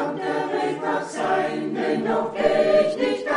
kann der Weg noch sein, denn geh ich nicht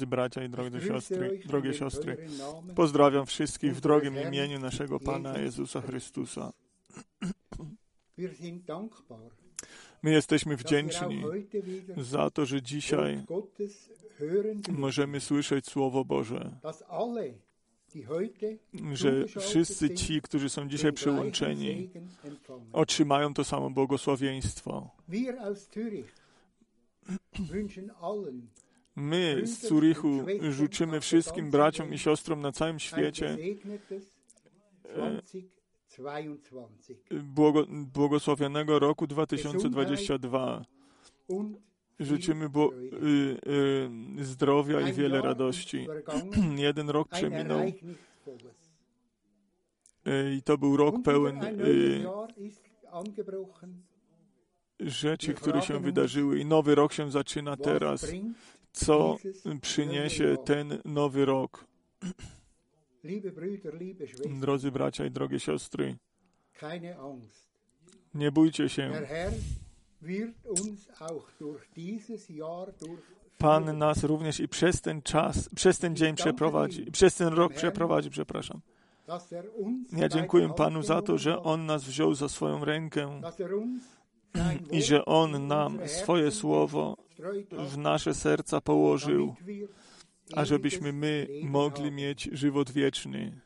Drodzy bracia i drogie siostry, drogie siostry, pozdrawiam wszystkich w drogim imieniu naszego Pana Jezusa Chrystusa. My jesteśmy wdzięczni za to, że dzisiaj możemy słyszeć Słowo Boże, że wszyscy ci, którzy są dzisiaj przyłączeni, otrzymają to samo błogosławieństwo. My z Zurichu życzymy wszystkim braciom i siostrom na całym świecie gesegnetes 2022 błogo, błogosławionego roku 2022. und Życzymy bło, y, y, zdrowia i wiele radości. Jeden rok przeminął y, i to był rok pełen y, rzeczy, które się wydarzyły i nowy rok się zaczyna teraz. Co przyniesie ten nowy rok? Drodzy bracia i drogie siostry, nie bójcie się. Pan nas również i przez ten czas, przez ten dzień przeprowadzi, przez ten rok przeprowadzi, przepraszam. er Ja dziękuję Panu za to, że On nas wziął za swoją rękę i że On nam swoje słowo w nasze serca położył, ażebyśmy my mogli mieć żywot wieczny.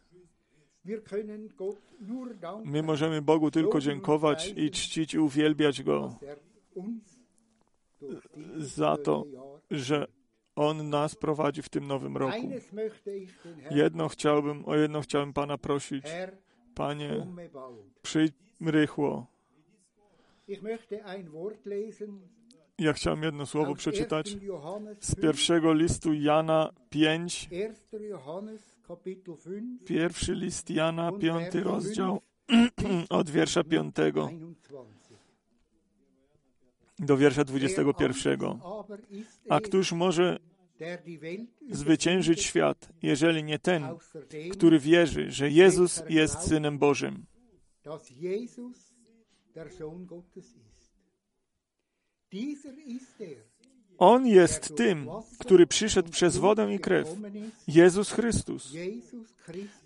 My możemy Bogu tylko dziękować i czcić i uwielbiać Go za to, że On nas prowadzi w tym nowym roku. Jedno chciałbym, o jedno chciałbym Pana prosić. Panie, przyjdź rychło. Ja chciałem jedno słowo przeczytać 1. Johannes z 5, pierwszego listu Jana 5, 1. Johannes Kapitel 5, pierwszy list Jana, piąty rozdział, 5 od wiersza piątego 21. do wiersza Wer dwudziestego anders aber ist A es, któż może zwyciężyć świat, jeżeli nie ten, który wierzy, że Jezus jest Synem Bożym? Der Sohn Gottes ist. Er, On jest tym, który przyszedł przez wodę i krew, Jezus Chrystus.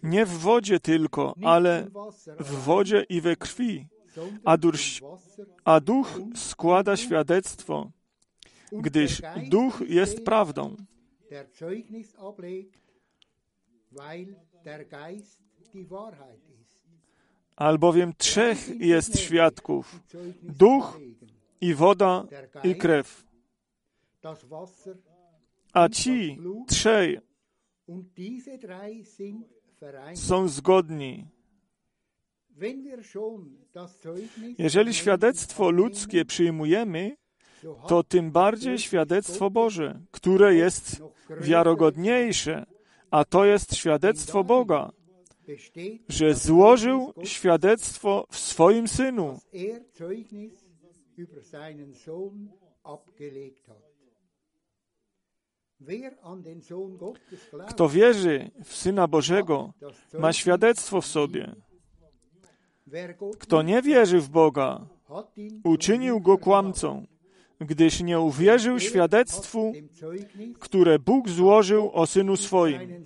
Nie w wodzie tylko, ale w wodzie i we krwi. a A Duch składa świadectwo, gdyż Duch jest prawdą. der Zeugnis ablegt, weil der Geist die Wahrheit ist. Albowiem trzech jest świadków, Duch, i woda, i krew. A ci trzej są zgodni. Jeżeli świadectwo ludzkie przyjmujemy, to tym bardziej świadectwo Boże, które jest wiarogodniejsze, a to jest świadectwo Boga, że złożył świadectwo w swoim Synu. er Kto wierzy w Syna Bożego, ma świadectwo w sobie. Kto nie wierzy w Boga, uczynił go kłamcą, gdyż nie uwierzył świadectwu, dem Zeugnis, które Bóg złożył o Synu swoim.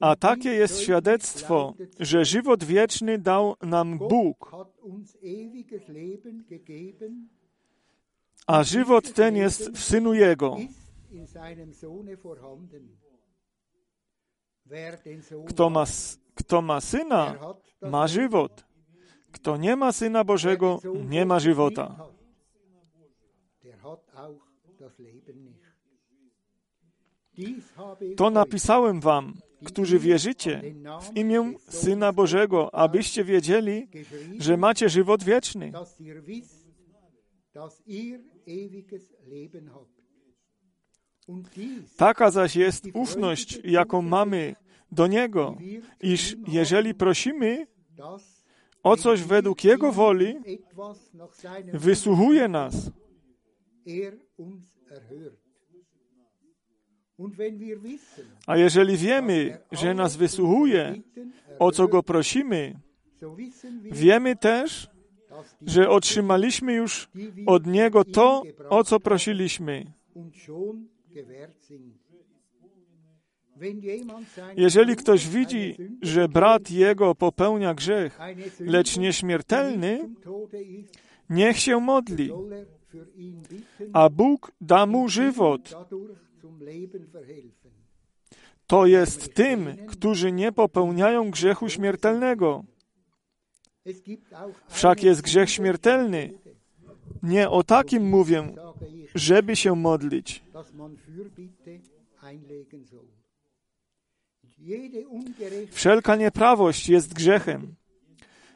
A takie jest świadectwo, że żywot wieczny dał nam Bóg, a żywot ten jest w Synu Jego. Kto ma, kto ma Syna, ma żywot. Kto nie ma Syna Bożego, nie ma żywota. Der hat auch das Leben nicht. To napisałem wam, którzy wierzycie w imię Syna Bożego, abyście wiedzieli, że macie żywot wieczny. Taka zaś jest ufność, jaką mamy do Niego, iż jeżeli prosimy o coś według Jego woli, wysłuchuje nas. A jeżeli wiemy, że nas wysłuchuje, o co Go prosimy, wiemy też, że otrzymaliśmy już od Niego to, o co prosiliśmy. Jeżeli ktoś widzi, że brat jego popełnia grzech, lecz nieśmiertelny, niech się modli, a Bóg da mu żywot. To jest tym, którzy nie popełniają grzechu śmiertelnego. Wszak jest grzech śmiertelny. Nie o takim mówię, żeby się modlić. Wszelka nieprawość jest grzechem,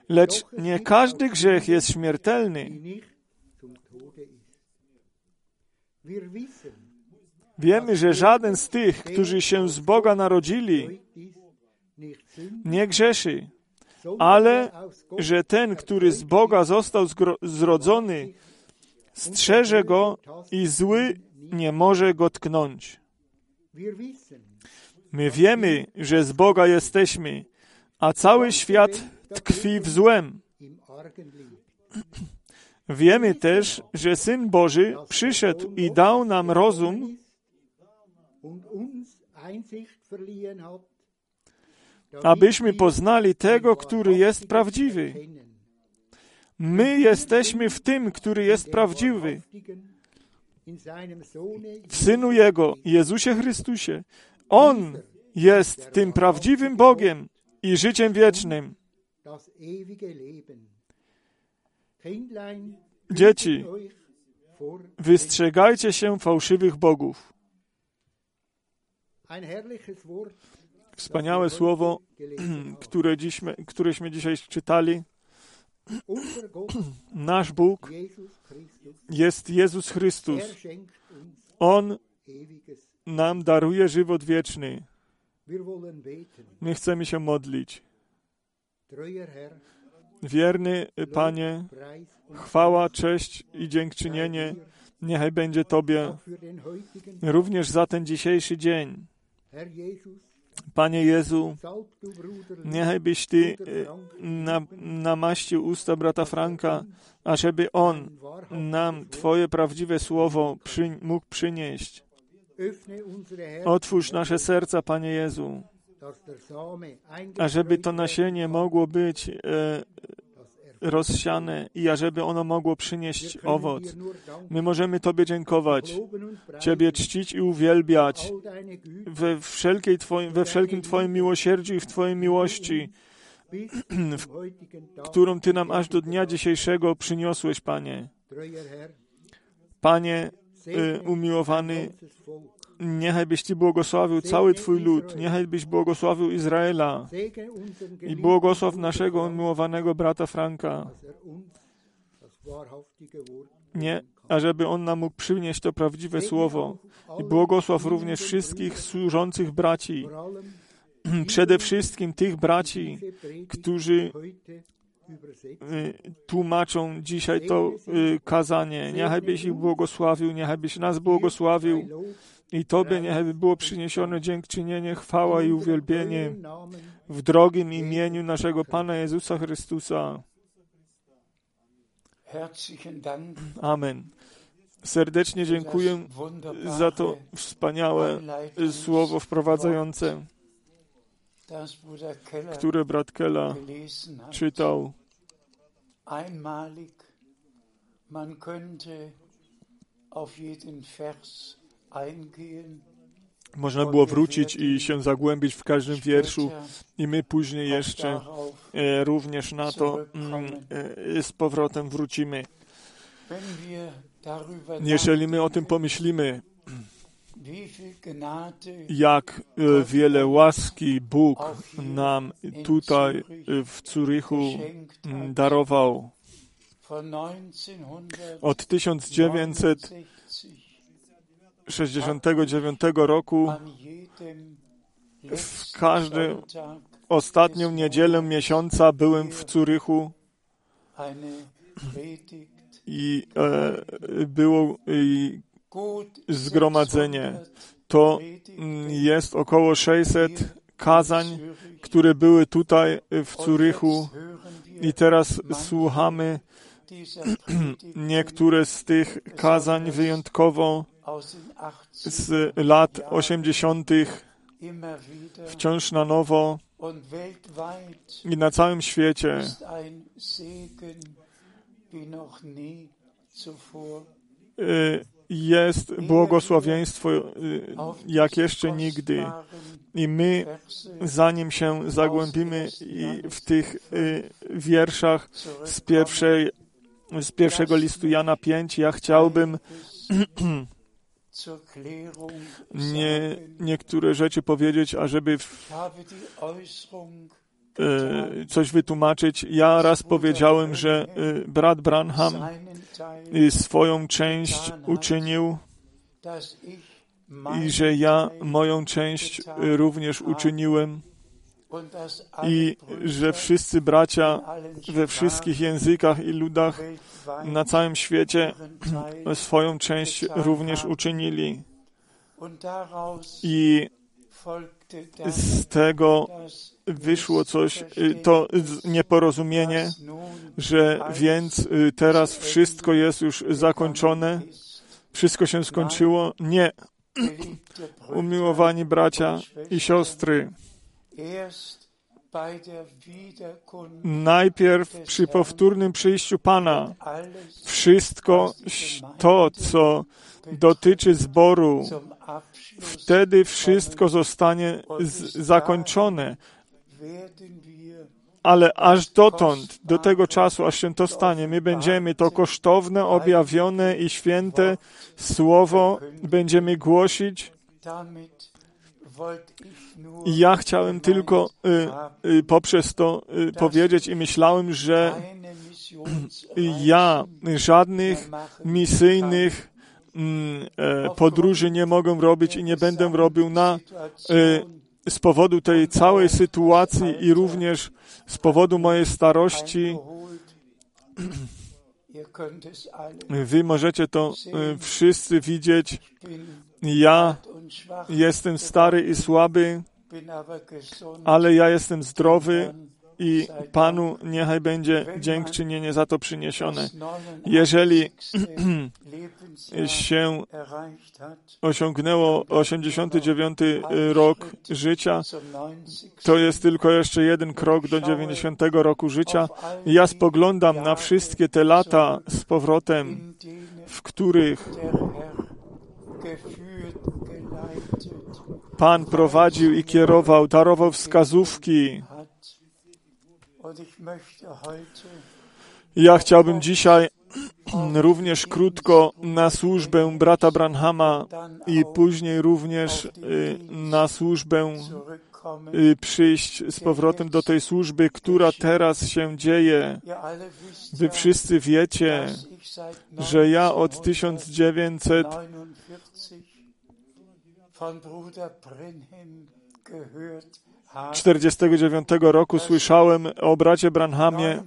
lecz nie każdy grzech jest śmiertelny. Wiemy, że żaden z tych, którzy się z Boga narodzili, nie grzeszy, ale że ten, który z Boga został zrodzony, strzeże go i zły nie może go tknąć. My wiemy, że z Boga jesteśmy, a cały świat tkwi w złem. Wiemy też, że Syn Boży przyszedł i dał nam rozum, abyśmy poznali tego, który jest prawdziwy. My jesteśmy w tym, który jest prawdziwy. W Synu Jego, Jezusie Chrystusie. On jest tym prawdziwym Bogiem i życiem wiecznym. Dzieci, wystrzegajcie się fałszywych bogów. Wspaniałe słowo, które dziśmy, któreśmy dzisiaj czytali. Nasz Bóg jest Jezus Chrystus. On nam daruje żywot wieczny. My chcemy się modlić. Wierny Panie, chwała, cześć i dziękczynienie niechaj będzie Tobie również za ten dzisiejszy dzień. Panie Jezu, niechaj byś Ty na, namaścił usta brata Franka, ażeby on nam Twoje prawdziwe słowo przy, mógł przynieść. Otwórz nasze serca, Panie Jezu, ażeby to nasienie mogło być e, rozsiane i ażeby ono mogło przynieść owoc. My możemy Tobie dziękować, Ciebie czcić i uwielbiać we, wszelkiej twoim, we wszelkim Twoim miłosierdziu i w Twojej miłości, którą Ty nam aż do dnia dzisiejszego przyniosłeś, Panie. Panie, y, umiłowany, Niechaj byś Ty błogosławił cały Twój lud, niechaj byś błogosławił Izraela i błogosław naszego umiłowanego brata Franka. Nie, ażeby on nam mógł przynieść to prawdziwe słowo. I błogosław również wszystkich służących braci, przede wszystkim tych braci, którzy y, tłumaczą dzisiaj to y, kazanie. Niechaj byś ich błogosławił, niechaj byś nas błogosławił i Tobie niechaj było przyniesione dziękczynienie, chwała i uwielbienie w drogim imieniu naszego Pana Jezusa Chrystusa. Amen. Serdecznie dziękuję za to wspaniałe słowo wprowadzające, które brat Kella czytał. Man könnte auf jeden Vers można było wrócić i się zagłębić w każdym wierszu i my później jeszcze e, również na to mm, e, z powrotem wrócimy. Jeżeli my o tym pomyślimy, jak e, wiele łaski Bóg nam tutaj w Zurychu mm, darował. Od 1900 69 roku w każdą ostatnią niedzielę miesiąca byłem w Curychu i e, było i zgromadzenie. To jest około 600 kazań, które były tutaj w Curychu i teraz słuchamy niektóre z tych kazań wyjątkowo z lat 80. wciąż na nowo i na całym świecie y, jest błogosławieństwo y, jak jeszcze nigdy. I my, zanim się zagłębimy w tych y, wierszach z, pierwszej, z pierwszego listu Jana 5, ja chciałbym nie, niektóre rzeczy powiedzieć, ażeby w, e, coś wytłumaczyć. Ja raz powiedziałem, że e, brat Branham swoją część uczynił i że ja moją część również uczyniłem i że wszyscy bracia we wszystkich językach i ludach na całym świecie swoją część również uczynili. I z tego wyszło coś, to nieporozumienie, że więc teraz wszystko jest już zakończone, wszystko się skończyło. Nie. Umiłowani bracia i siostry, Najpierw przy powtórnym przyjściu Pana. wszystko to, co dotyczy zboru, wtedy wszystko zostanie zakończone. Ale aż dotąd, do tego czasu, aż się to stanie, my będziemy to kosztowne, objawione i święte słowo będziemy głosić ja chciałem tylko y, y, poprzez to y, powiedzieć i myślałem, że ja żadnych misyjnych mm, e, podróży nie mogę robić i nie będę robił na z powodu tej całej sytuacji i również z powodu mojej starości. Wy możecie to wszyscy widzieć. Ja jestem stary i słaby, ale ja jestem zdrowy i Panu niechaj będzie dziękczynienie za to przyniesione. Jeżeli się osiągnęło 89 rok życia, to jest tylko jeszcze jeden krok do 90 roku życia. Ja spoglądam na wszystkie te lata z powrotem, w których Pan prowadził i kierował, darował wskazówki. Ja chciałbym dzisiaj również krótko na służbę brata Branhama i później również y, na służbę y, przyjść z powrotem do tej służby, która teraz się dzieje. Wy wszyscy wiecie, że ja od 1900 49 roku słyszałem o bracie Branhamie,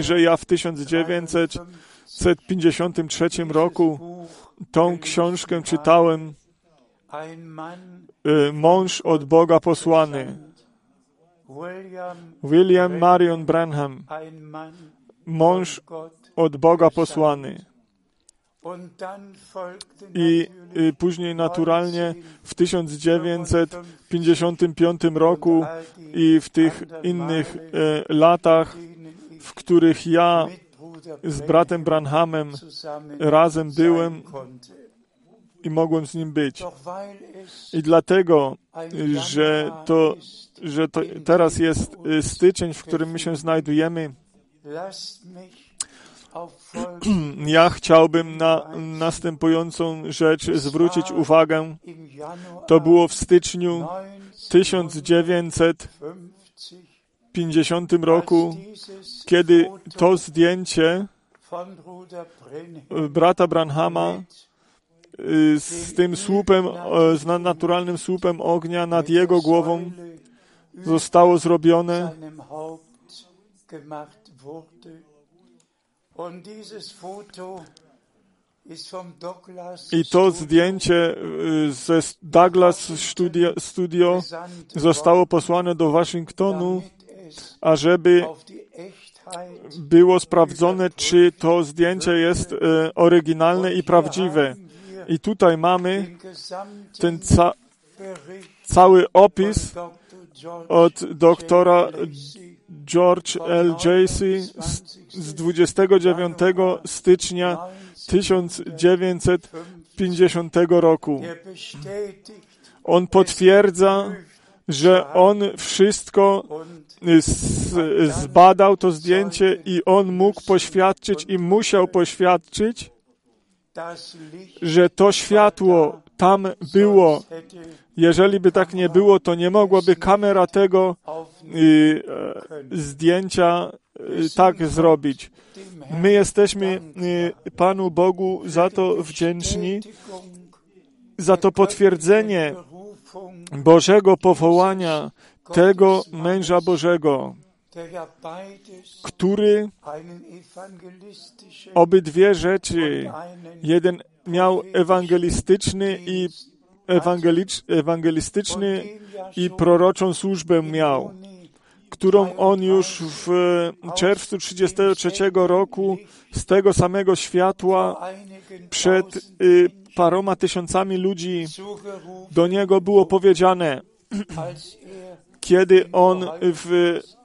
że ja w 1953 roku tą książkę czytałem y, Mąż od Boga posłany. William Marion Branham, mąż od Boga posłany. I później naturalnie w 1955 roku i w tych innych e, latach, w których ja z bratem Branhamem razem byłem i mogłem z nim być. I dlatego, że to, że to teraz jest e, styczeń, w którym my się znajdujemy, ja chciałbym na następującą rzecz zwrócić uwagę. To było w styczniu 1950 roku, kiedy to zdjęcie brata Branhama y, z tym słupem, z naturalnym słupem ognia nad jego głową zostało zrobione. I to zdjęcie y, ze Douglas Studio, Studio zostało posłane do Waszyngtonu, ażeby było sprawdzone, czy to zdjęcie jest e, oryginalne i prawdziwe. I tutaj mamy ten ca cały opis od doktora George L. Jacey z, z 29 stycznia 1950 roku. On potwierdza, że on wszystko zbadał to zdjęcie i on mógł poświadczyć i musiał poświadczyć, że to światło tam było. Jeżeli by tak nie było, to nie mogłaby kamera tego y, e, zdjęcia y, tak zrobić. My jesteśmy y, Panu Bogu za to wdzięczni, za to potwierdzenie Bożego powołania tego męża Bożego, który obydwie rzeczy, jeden miał ewangelistyczny i ewangelistyczny i proroczą służbę miał, którą on już w czerwcu 33 roku z tego samego światła przed y, paroma tysiącami ludzi do niego było powiedziane, kiedy on w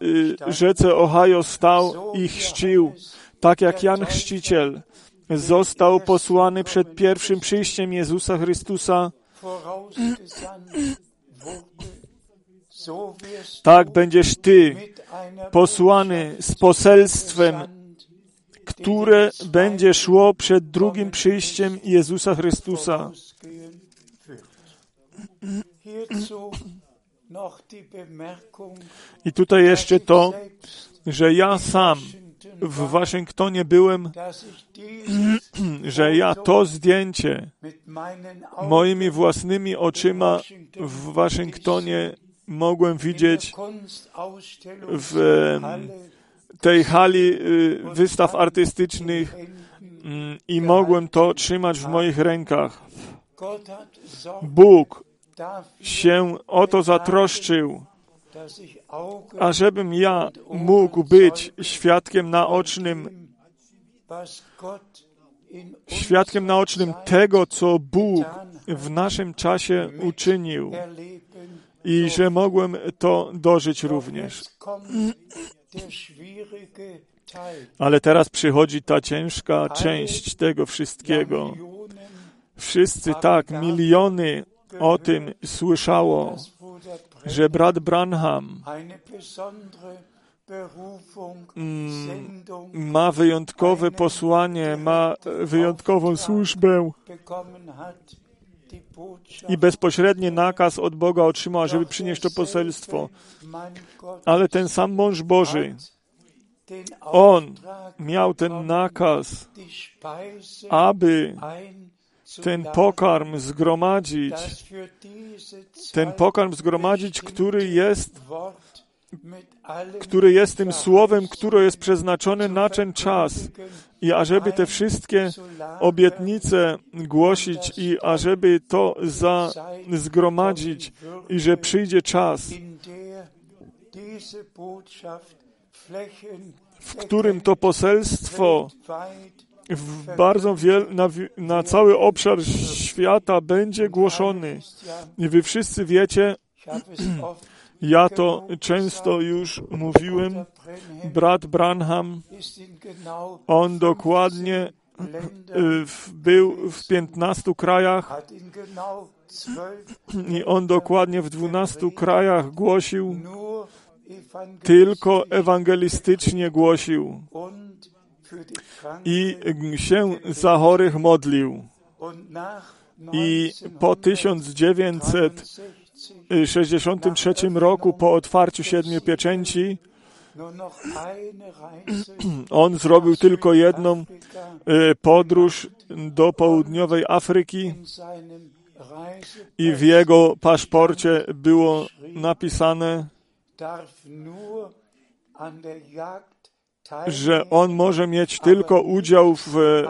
y, rzece Ohio stał i chrzcił, tak jak Jan Chrzciciel został posłany przed pierwszym przyjściem Jezusa Chrystusa, tak będziesz Ty posłany z poselstwem, które będzie szło przed drugim przyjściem Jezusa Chrystusa. I tutaj jeszcze to, że ja sam w Waszyngtonie byłem, że ja to zdjęcie moimi własnymi oczyma w Waszyngtonie mogłem widzieć w tej hali y, wystaw artystycznych mm, i mogłem to trzymać w moich rękach. Bóg się o to zatroszczył, ażebym ja mógł być świadkiem naocznym, świadkiem naocznym tego, co Bóg w naszym czasie uczynił i że mogłem to dożyć również. Ale teraz przychodzi ta ciężka część tego wszystkiego. Wszyscy tak, miliony o tym słyszało, że brat Branham mm, ma wyjątkowe posłanie, ma wyjątkową służbę i bezpośredni nakaz od Boga otrzymał, żeby przynieść to poselstwo. Ale ten sam mąż Boży, on miał ten nakaz, aby ten pokarm zgromadzić, ten pokarm zgromadzić, który jest który jest tym słowem, które jest przeznaczone na ten czas. I ażeby te wszystkie obietnice głosić i ażeby to za, zgromadzić i że przyjdzie czas, w którym to poselstwo w bardzo wiel, na, na cały obszar świata będzie głoszony. I wy wszyscy wiecie, ja to często już mówiłem, brat Branham, on dokładnie y, był w 15 krajach i on dokładnie w 12 krajach głosił, tylko ewangelistycznie głosił i się za chorych modlił. I po 1963 roku, po otwarciu siedmiu pieczęci, on zrobił tylko jedną e, podróż do południowej Afryki i w jego paszporcie było napisane, że on może mieć tylko udział w e,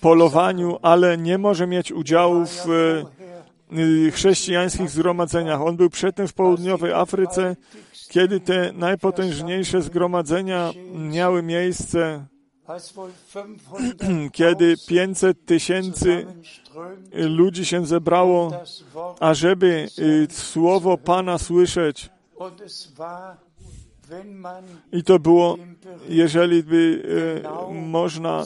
polowaniu, ale nie może mieć udziału w y, chrześcijańskich zgromadzeniach. On był przedtem w południowej Afryce, kiedy te najpotężniejsze zgromadzenia miały miejsce, als wohl 500 kiedy 500 tysięcy ludzi się zebrało, ażeby słowo Pana słyszeć. I to było, jeżeli by y, można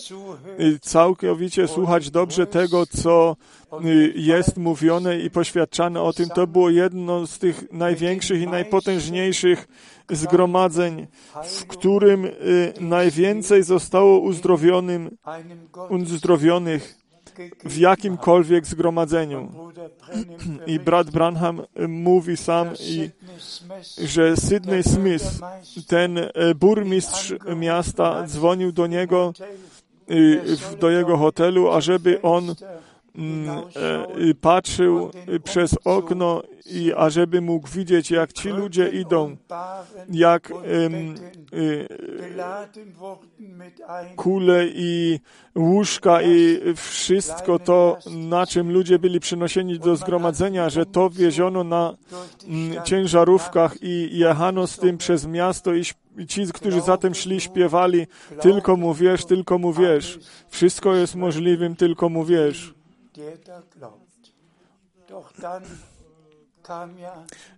y, całkowicie słuchać dobrze tego, co y, jest mówione i poświadczane o tym, to było jedno z tych największych i najpotężniejszych zgromadzeń, w którym najwięcej zostało uzdrowionym, uzdrowionych w jakimkolwiek zgromadzeniu. I brat Branham y, mówi sam, i, że Sydney Smith, ten y, burmistrz miasta, dzwonił do niego, y, do jego hotelu, ażeby on patrzył y, przez okno i ażeby mógł widzieć, jak ci ludzie idą, jak y, kule i łóżka i wszystko to, na czym ludzie byli przynoszeni do zgromadzenia, że to wieziono na mm, ciężarówkach i jechano z tym przez miasto i ci, którzy za tym szli, śpiewali tylko mu wiesz, tylko mu wiesz. Wszystko jest możliwym, tylko mu wiesz.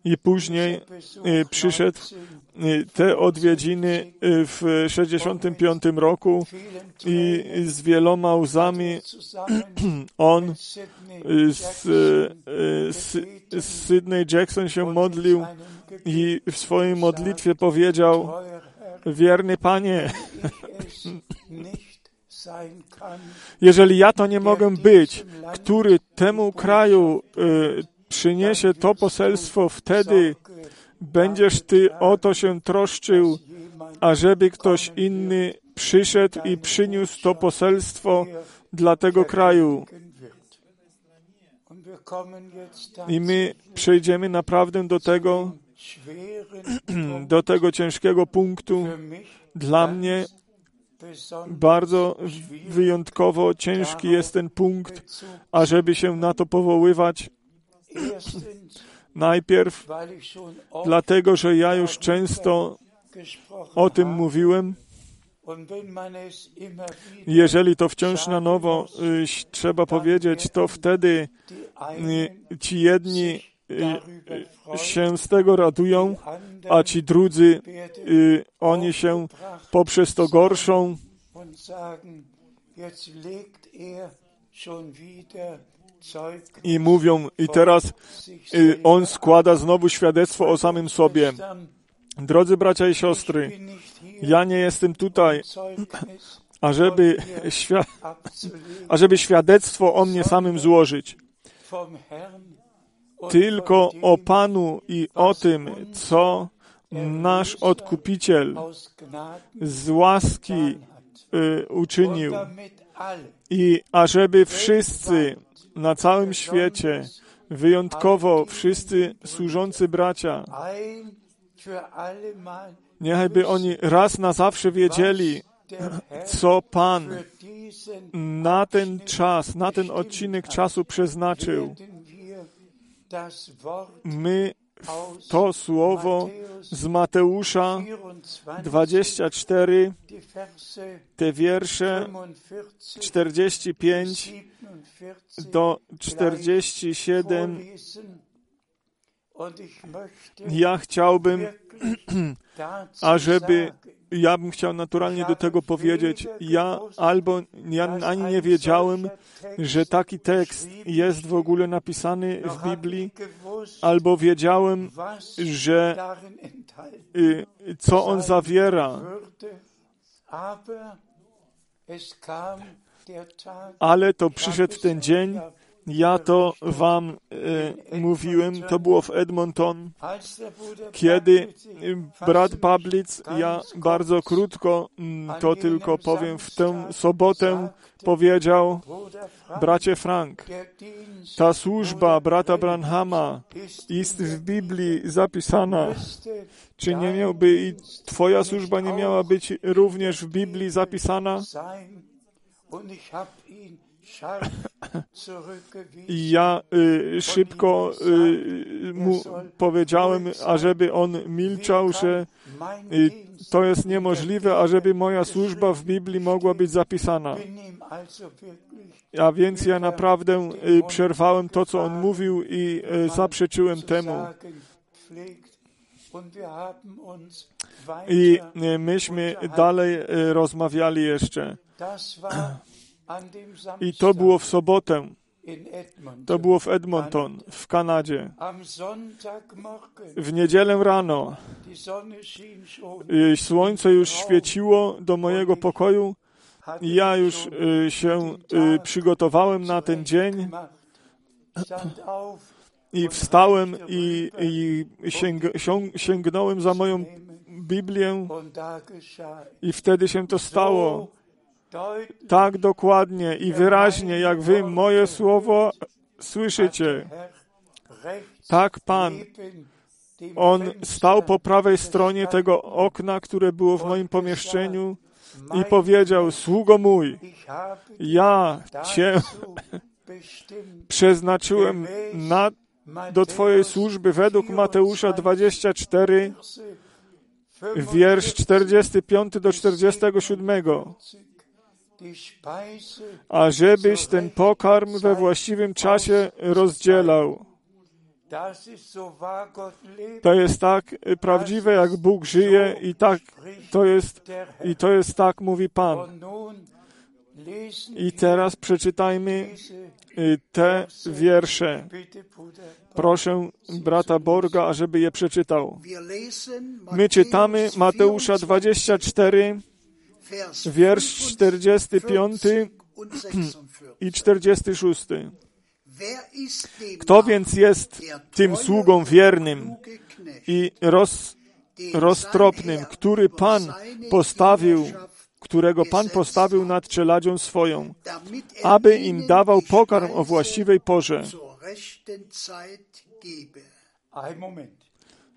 I później y, przyszedł 19 y, te odwiedziny y, w 65 roku i z wieloma łzami on z, z, z Sydney Jackson się modlił i w swojej modlitwie powiedział, wierny Panie, jeżeli ja to nie mogę być, który temu kraju y, przyniesie to poselstwo, wtedy będziesz Ty o to się troszczył, ażeby ktoś inny przyszedł i przyniósł to poselstwo dla tego kraju. I my przejdziemy naprawdę do tego, do tego ciężkiego punktu. Dla mnie bardzo wyjątkowo ciężki jest ten punkt, ażeby się na to powoływać. Najpierw dlatego, że ja już często o tym mówiłem. Jeżeli to wciąż na nowo y, trzeba powiedzieć, to wtedy y, ci jedni się z tego radują, a ci drudzy, y, oni się poprzez to gorszą. er i mówią, i teraz y, on składa znowu świadectwo o samym sobie. Drodzy bracia i siostry, ja nie jestem tutaj, ażeby, von mir świ- abzulegen. ażeby świadectwo o mnie samym złożyć, tylko o Panu i o tym, co nasz Odkupiciel z łaski y, uczynił i ażeby wszyscy na całym świecie, wyjątkowo wszyscy służący bracia, niechby oni raz na zawsze wiedzieli, co Pan na ten czas, na ten odcinek czasu przeznaczył. My to słowo z Mateusza 24, 24, die Verse te wiersze 45 45 47 do 47. vorlesen. Und ich möchte Ja chciałbym, ażeby, ja bym chciał naturalnie do tego powiedzieć, ja albo ja ani nie wiedziałem, że taki tekst jest w ogóle napisany w Biblii, albo wiedziałem, że y, co on zawiera, ale to przyszedł ten dzień, ja to wam y, mówiłem, to było w Edmonton, kiedy y, brat Pablic, ja bardzo krótko to tylko powiem, w tę sobotę powiedział, bracie Frank, ta służba brata Branhama jest w Biblii zapisana. Czy nie miałby i twoja służba nie miała być również w Biblii zapisana? Ja y, szybko y, mu powiedziałem, ażeby on milczał, że y, to jest niemożliwe, ażeby moja służba w Biblii mogła być zapisana. A więc ja naprawdę y, przerwałem to, co on mówił i y, zaprzeczyłem temu. I y, myśmy dalej rozmawiali jeszcze. I to było w sobotę. To było w Edmonton, w Kanadzie. W niedzielę rano. Słońce już świeciło do mojego pokoju. Ja już y, się y, przygotowałem na ten dzień. I wstałem i, i sięg, sięgnąłem za moją Biblię. I wtedy się to stało tak dokładnie i wyraźnie, jak wy moje słowo słyszycie. Tak Pan, On stał po prawej stronie tego okna, które było w moim pomieszczeniu i powiedział, sługo mój, ja Cię przeznaczyłem na, do Twojej służby według Mateusza 24, wiersz 45 do 47 a żebyś ten pokarm we właściwym czasie rozdzielał. To jest tak prawdziwe, jak Bóg żyje i tak to jest, i to jest tak, mówi Pan. I teraz przeczytajmy y, te wiersze. Proszę brata Borga, ażeby je przeczytał. My czytamy Mateusza 24, wiersz 45 i 46. Kto więc jest tym sługą wiernym i roz, roztropnym, który Pan postawił, którego Pan postawił nad czeladzią swoją, aby im dawał pokarm o właściwej porze.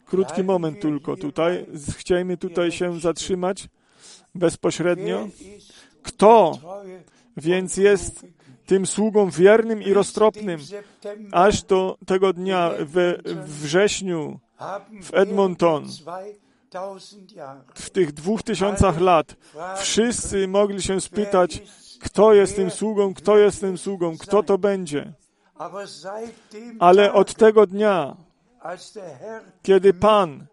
Krótki moment tylko tutaj. Chcielibyśmy tutaj się zatrzymać bezpośrednio. Kto więc jest tym sługą wiernym i roztropnym, aż do tego dnia we wrześniu w Edmonton, w tych dwóch tysiącach lat, wszyscy mogli się spytać, kto jest tym sługą, kto jest tym sługą, kto to będzie. Ale od tego dnia, kiedy Pan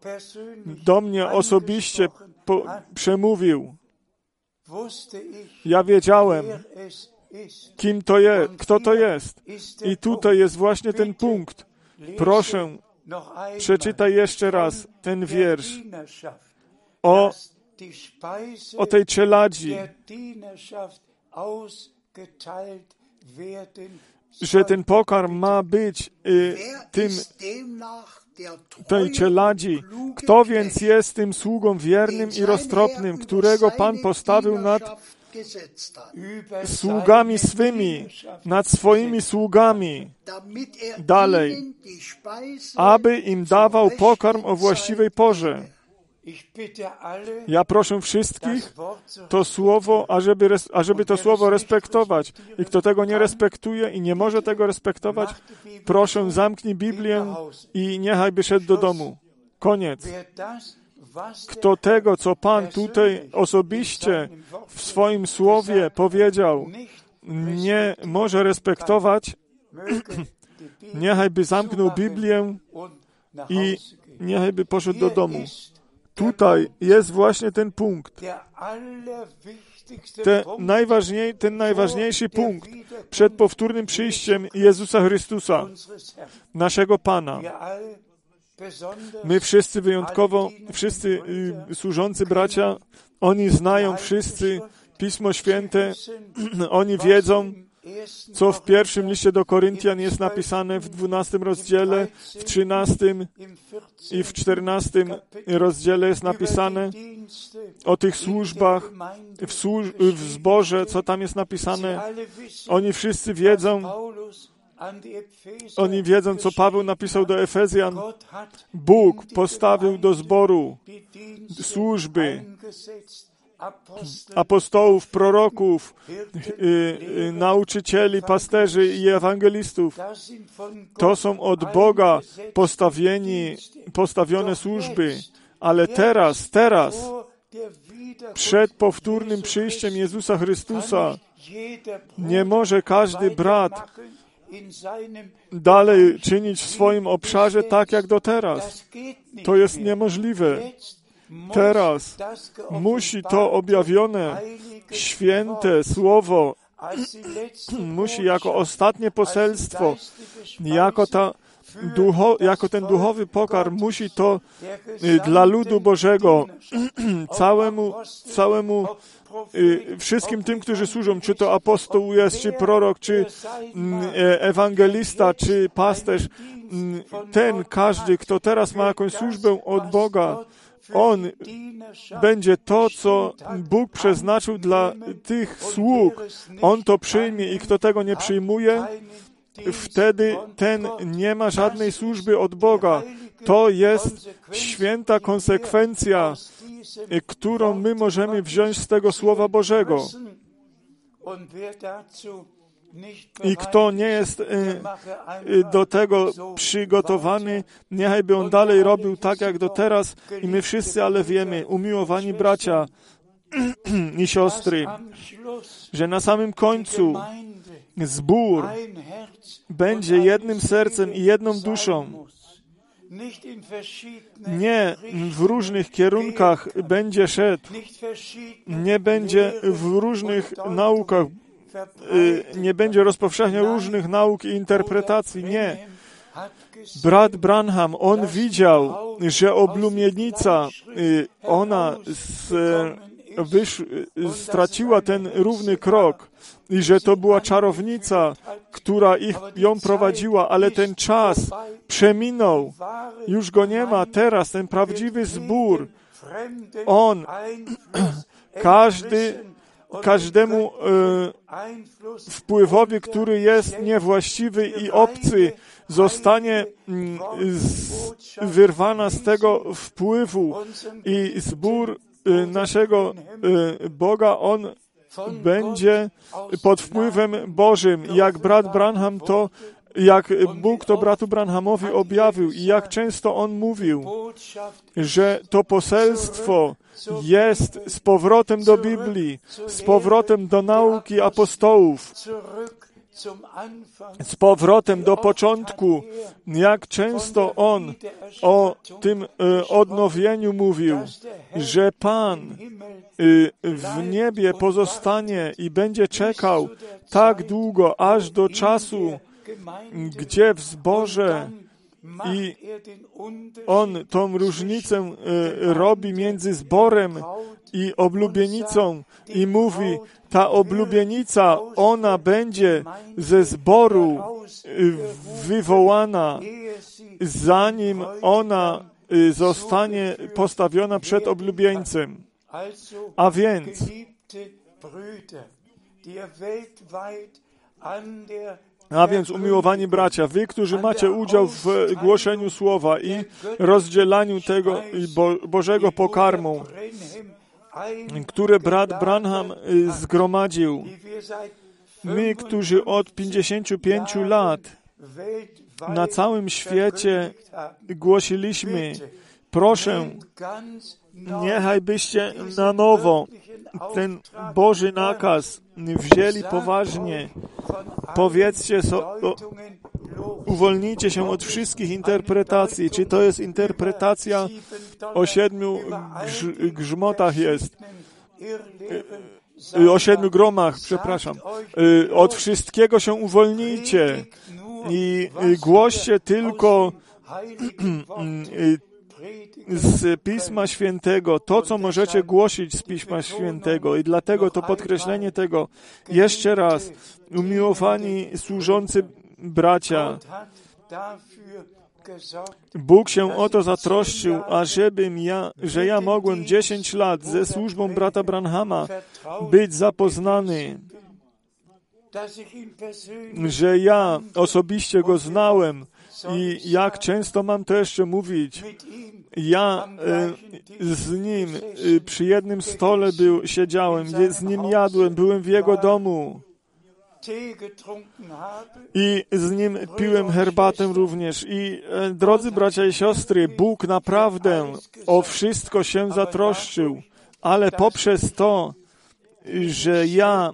do mnie osobiście przemówił, ja wiedziałem, kim to jest, kto to jest. I tutaj jest właśnie ten punkt. Proszę, przeczytaj jeszcze raz ten wiersz. O, o tej czeladzi, że ten pokarm ma być y, tym tej czeladzi. Kto więc jest tym sługą wiernym i roztropnym, którego Pan postawił nad sługami swymi, nad swoimi sługami, dalej, aby im dawał pokarm o właściwej porze. Ja proszę wszystkich to słowo, ażeby, ażeby to słowo respektować. I kto tego nie respektuje i nie może tego respektować, proszę zamknij Biblię i niechaj by szedł do domu. Koniec. Kto tego, co Pan tutaj osobiście w swoim słowie powiedział, nie może respektować, niechaj by zamknął Biblię i niechaj by poszedł do domu. Tutaj jest właśnie ten punkt. Te najważniej, ten najważniejszy punkt przed powtórnym przyjściem Jezusa Chrystusa, naszego Pana. My wszyscy wyjątkowo, wszyscy y, służący bracia, oni znają wszyscy Pismo Święte, oni wiedzą, co w pierwszym liście do Koryntian jest napisane w dwunastym rozdziale, w trzynastym i w czternastym rozdziale jest napisane o tych służbach, w, służ w zborze, co tam jest napisane. Oni wszyscy wiedzą, oni wiedzą, co Paweł napisał do Efezjan. Bóg postawił do zboru służby apostołów, proroków, y, y, nauczycieli, pasterzy i ewangelistów. To są od Boga postawieni, postawione służby. Ale teraz, teraz, przed powtórnym przyjściem Jezusa Chrystusa, nie może każdy brat dalej czynić w swoim obszarze tak jak do teraz. To jest niemożliwe. Teraz musi to objawione, święte słowo, musi jako ostatnie poselstwo, jako, ta ducho, jako ten duchowy pokarm, musi to y, dla ludu Bożego, całemu, całemu y, wszystkim tym, którzy służą, czy to apostoł jest, czy prorok, czy mm, e, ewangelista, czy pasterz, mm, ten każdy, kto teraz ma jakąś służbę od Boga, on będzie to, co Bóg przeznaczył dla tych sług. On to przyjmie i kto tego nie przyjmuje, wtedy ten nie ma żadnej służby od Boga. To jest święta konsekwencja, którą my możemy wziąć z tego Słowa Bożego. I kto nie jest y, y, do tego przygotowany, niechajby on dalej robił tak jak do teraz. I my wszyscy ale wiemy, umiłowani bracia i siostry, że na samym końcu zbór będzie jednym sercem i jedną duszą. Nie w różnych kierunkach będzie szedł, nie będzie w różnych naukach nie będzie rozpowszechniał różnych nauk i interpretacji. Nie. Brat Branham, on widział, że oblumienica, y, ona z, wysz, straciła ten równy krok i że to była czarownica, która ich, ją prowadziła, ale ten czas przeminął. Już go nie ma. Teraz ten prawdziwy zbór, on, każdy każdemu e, wpływowi, który jest niewłaściwy i obcy, zostanie mm, wyrwana z tego wpływu i zbór e, naszego e, Boga, on będzie pod wpływem Bożym. Jak brat Branham to jak Bóg to bratu Branhamowi objawił i jak często on mówił, że to poselstwo jest z powrotem do Biblii, z powrotem do nauki apostołów, z powrotem do początku, jak często on o tym e, odnowieniu mówił, że Pan e, w niebie pozostanie i będzie czekał tak długo, aż do czasu, gdzie w zborze i on tą różnicę e, robi między zborem i oblubienicą. i mówi, ta oblubienica, ona będzie ze zboru e, wywołana, zanim ona e, zostanie postawiona przed oblubieńcem. A więc, a więc, umiłowani bracia, wy, którzy macie udział w głoszeniu słowa i rozdzielaniu tego Bo Bożego pokarmu, które brat Branham y, zgromadził, my, którzy od 55 lat na całym świecie głosiliśmy, proszę, niechaj byście na nowo ten Boży nakaz wzięli poważnie. Powiedzcie, so, o, uwolnijcie się od wszystkich interpretacji. Czy to jest interpretacja o siedmiu grz, grzmotach jest? Y, o siedmiu gromach, przepraszam. Y, od wszystkiego się uwolnijcie i y, głoście tylko z Pisma Świętego, to, co możecie głosić z Pisma Świętego. I dlatego to podkreślenie tego jeszcze raz, umiłowani służący bracia, Bóg się o to zatroszczył, ażebym ja, że ja mogłem 10 lat ze służbą brata Branhama być zapoznany że ja osobiście go znałem i jak często mam to jeszcze mówić, ja e, z nim e, przy jednym stole był, siedziałem, z nim jadłem, byłem w jego domu. I z nim piłem herbatę również. I e, drodzy bracia i siostry, Bóg naprawdę o wszystko się zatroszczył, ale poprzez to, że ja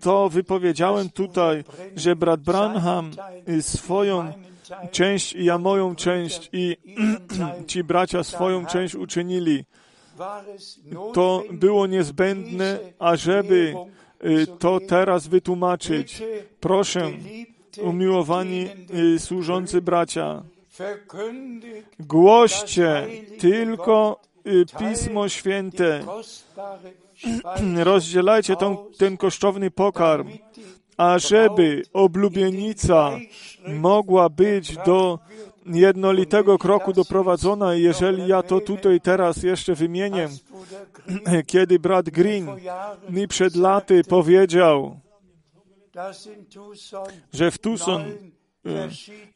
to wypowiedziałem tutaj, że brat Branham swoją część i ja moją część i ci bracia swoją część uczynili. To było niezbędne, ażeby to teraz wytłumaczyć. Proszę, umiłowani służący bracia, głoście tylko Pismo Święte, rozdzielajcie tą, ten kosztowny pokarm, ażeby oblubienica mogła być do jednolitego kroku doprowadzona. Jeżeli ja to tutaj teraz jeszcze wymienię, kiedy brat Green mi przed laty powiedział, że w Tucson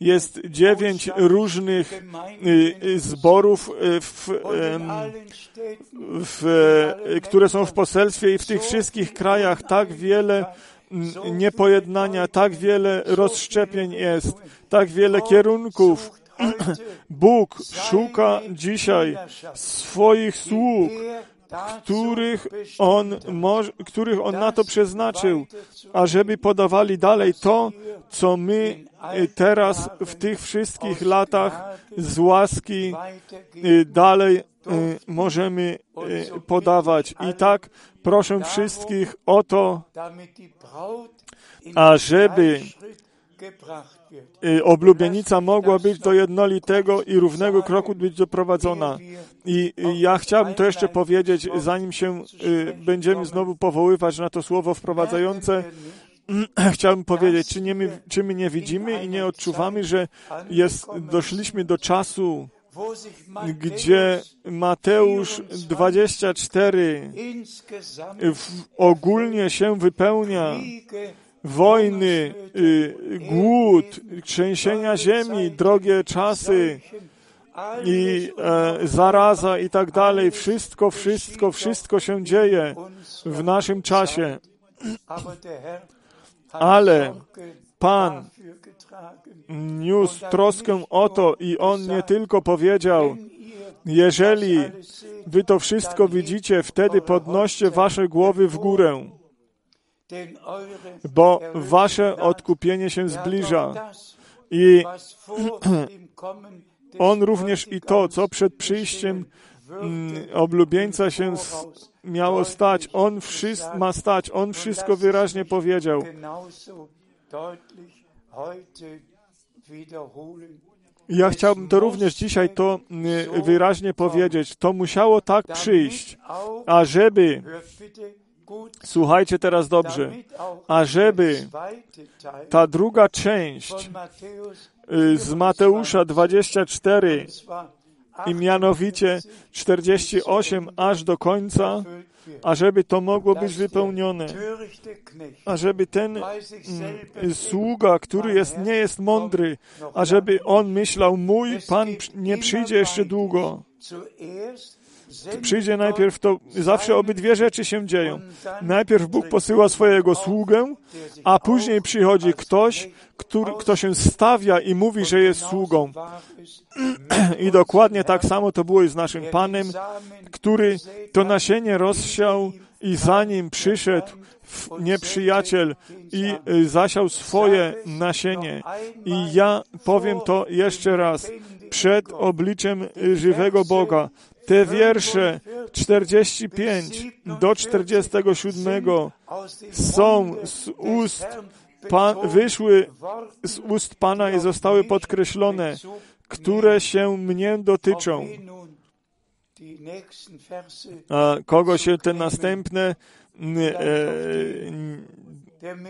jest dziewięć różnych zborów, w, w, które są w poselstwie i w tych wszystkich krajach tak wiele niepojednania, tak wiele rozszczepień jest, tak wiele kierunków. Bóg szuka dzisiaj swoich sług, których on, których on na to przeznaczył, ażeby podawali dalej to, co my teraz w tych wszystkich latach z łaski dalej możemy podawać. I tak proszę wszystkich o to, ażeby oblubienica mogła być do jednolitego i równego kroku być doprowadzona. I ja chciałbym to jeszcze powiedzieć, zanim się będziemy znowu powoływać na to słowo wprowadzające, chciałbym powiedzieć, czy, nie my, czy my nie widzimy i nie odczuwamy, że jest, doszliśmy do czasu, gdzie Mateusz 24 ogólnie się wypełnia wojny, y, głód, trzęsienia ziemi, drogie czasy i e, zaraza i tak dalej. Wszystko, wszystko, wszystko się dzieje w naszym czasie. Ale Pan niósł troskę o to i On nie tylko powiedział, jeżeli wy to wszystko widzicie, wtedy podnoście wasze głowy w górę, bo wasze odkupienie się zbliża. I on również i to, co przed przyjściem mm, oblubieńca się miało stać, on wszystko ma stać, on wszystko wyraźnie powiedział. Ja chciałbym to również dzisiaj to mm, wyraźnie powiedzieć. To musiało tak przyjść, ażeby, słuchajcie teraz dobrze, ażeby ta druga część y, z Mateusza 24 i mianowicie 48 aż do końca, ażeby to mogło być wypełnione, ażeby ten mm, sługa, który jest, nie jest mądry, ażeby on myślał, mój Pan nie przyjdzie jeszcze długo. Przyjdzie najpierw to, zawsze obydwie rzeczy się dzieją. Najpierw Bóg posyła swojego sługę, a później przychodzi ktoś, który, kto się stawia i mówi, że jest sługą. I dokładnie tak samo to było i z naszym Panem, który to nasienie rozsiał i zanim przyszedł nieprzyjaciel i y, zasiał swoje nasienie. I ja powiem to jeszcze raz. Przed obliczem y, żywego Boga te wiersze 45 do 47 są z ust Pan, wyszły z ust Pana i zostały podkreślone, które się mnie dotyczą. A kogo się te następne e,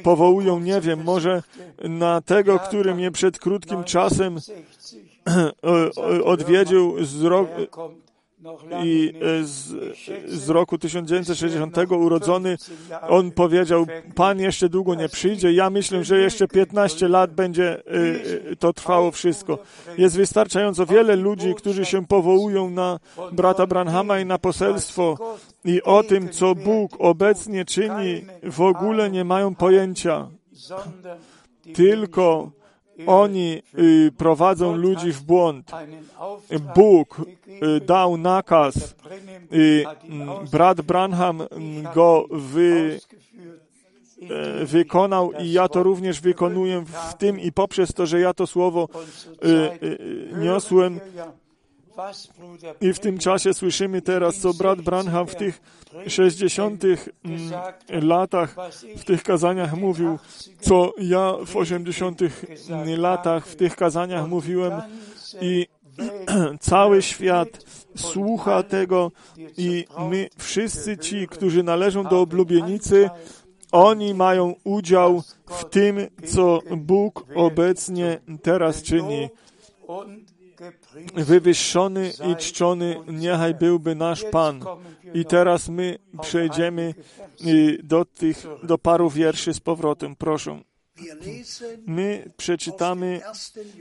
powołują, nie wiem, może na tego, który mnie przed krótkim czasem odwiedził z, i e, z, z roku 1960 urodzony, on powiedział, Pan jeszcze długo nie przyjdzie, ja myślę, że jeszcze 15 lat będzie e, e, to trwało wszystko. Jest wystarczająco wiele ludzi, którzy się powołują na brata Branhama i na poselstwo i o tym, co Bóg obecnie czyni, w ogóle nie mają pojęcia. Tylko oni y, prowadzą ludzi w błąd. Bóg y, dał nakaz. Y, brat Branham go wy, wykonał i ja to również wykonuję w tym i poprzez to, że ja to słowo niosłem, i w tym czasie słyszymy teraz, co brat Branham w tych 60. Mm, latach, w tych kazaniach mówił, co ja w 80. latach w tych kazaniach mówiłem i cały świat słucha tego i my wszyscy ci, którzy należą do oblubienicy, oni mają udział w tym, co Bóg obecnie teraz czyni wywyższony i czczony niechaj byłby nasz Pan. I teraz my przejdziemy do tych, do paru wierszy z powrotem. Proszę. My przeczytamy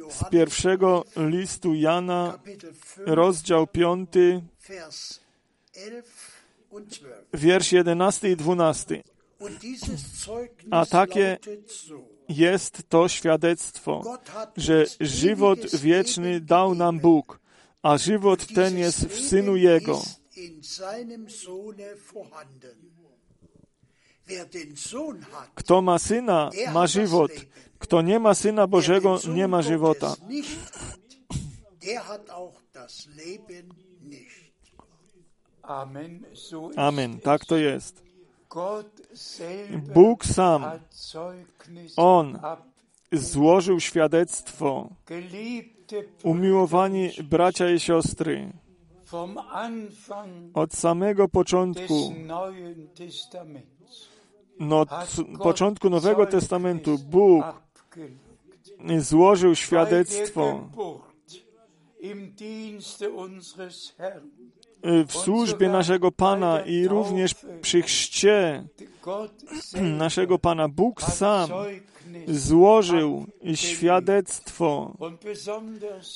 z pierwszego listu Jana, rozdział 5, wiersz 11 i 12. A takie jest to świadectwo, że żywot wieczny dał nam Bóg, a żywot ten jest w Synu Jego. Kto ma Syna, ma żywot. Kto nie ma Syna Bożego, nie ma żywota. Amen. Tak to jest. Bóg sam, On złożył świadectwo. Umiłowani bracia i siostry, od samego początku, no, początku Nowego Testamentu Bóg złożył świadectwo w służbie naszego Pana i również przy chrzcie naszego Pana. Bóg sam złożył świadectwo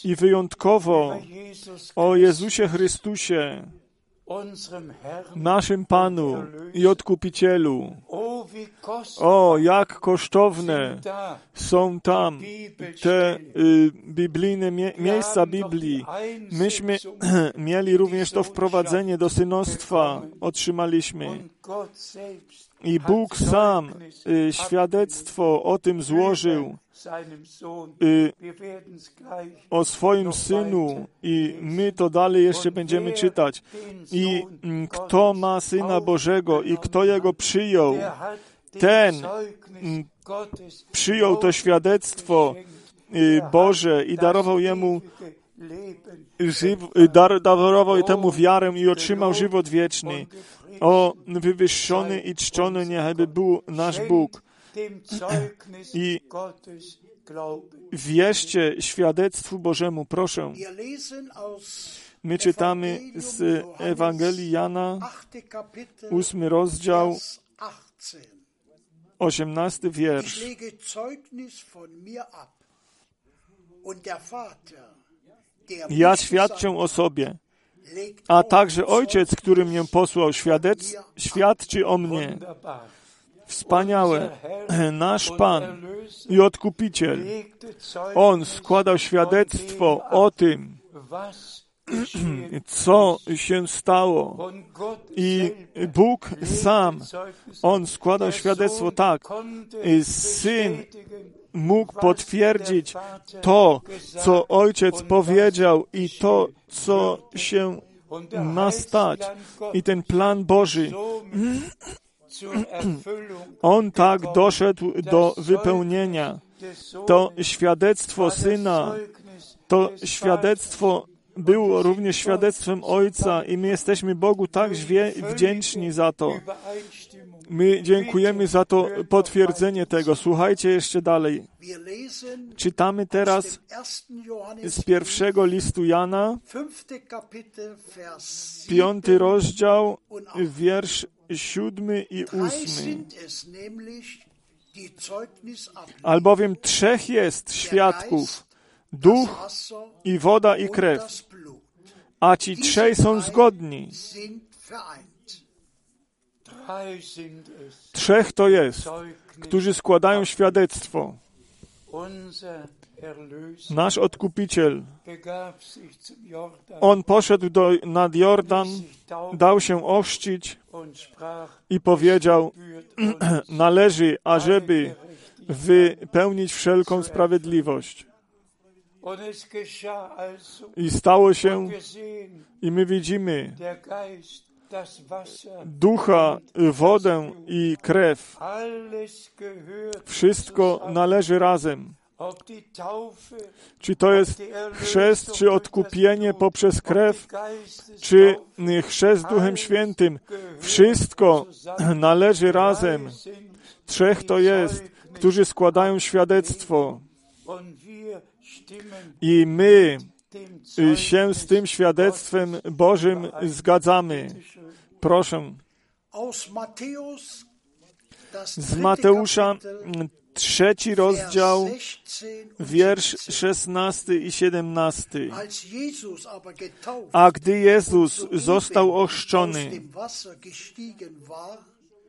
i wyjątkowo o Jezusie Chrystusie, naszym Panu i Odkupicielu. O, jak kosztowne są tam te y, biblijne mie miejsca Biblii. Myśmy mieli również to wprowadzenie do synostwa, otrzymaliśmy. I Bóg sam y, świadectwo o tym złożył y, o swoim Synu i my to dalej jeszcze będziemy czytać. I mm, kto ma Syna Bożego i kto Jego przyjął, ten mm, przyjął to świadectwo y, Boże i darował Jemu darował temu wiarę i otrzymał żywot wieczny. O, wywyższony i czczony niechaj był nasz Bóg. I wierzcie świadectwu Bożemu, proszę. My czytamy z Ewangelii Jana, ósmy rozdział, osiemnasty wiersz. Ja świadczę o sobie, a także Ojciec, który mnie posłał, świadec, świadczy o mnie. Wspaniałe, nasz Pan i Odkupiciel, On składał świadectwo o tym, co się stało. I Bóg sam, On składał świadectwo tak. Syn mógł potwierdzić to, co Ojciec powiedział i to, co się ma stać. I ten plan Boży, on tak doszedł do wypełnienia. To świadectwo Syna, to świadectwo było również świadectwem Ojca i my jesteśmy Bogu tak wdzięczni za to. My dziękujemy za to potwierdzenie tego. Słuchajcie jeszcze dalej. Czytamy teraz z pierwszego listu Jana, fünfte Kapitel, Vers 7 piąty rozdział, wiersz siódmy i ósmy. Albowiem trzech jest świadków, duch i woda i krew, a ci trzej są zgodni. Trzech to jest, którzy składają świadectwo. Nasz Odkupiciel, On poszedł do, nad Jordan, dał się ochrzcić i powiedział, należy, ażeby wypełnić wszelką sprawiedliwość. I stało się, i my widzimy ducha, wodę i krew. Wszystko należy razem. Czy to jest chrzest, czy odkupienie poprzez krew, czy chrzest Duchem Świętym. Wszystko należy razem. Trzech to jest, którzy składają świadectwo. I my się z tym świadectwem Bożym zgadzamy. Proszę, z Mateusza, trzeci rozdział, Vers 16 und wiersz 17. 16 i 17. Als Jesus aber getauft A gdy Jezus został ochrzczony,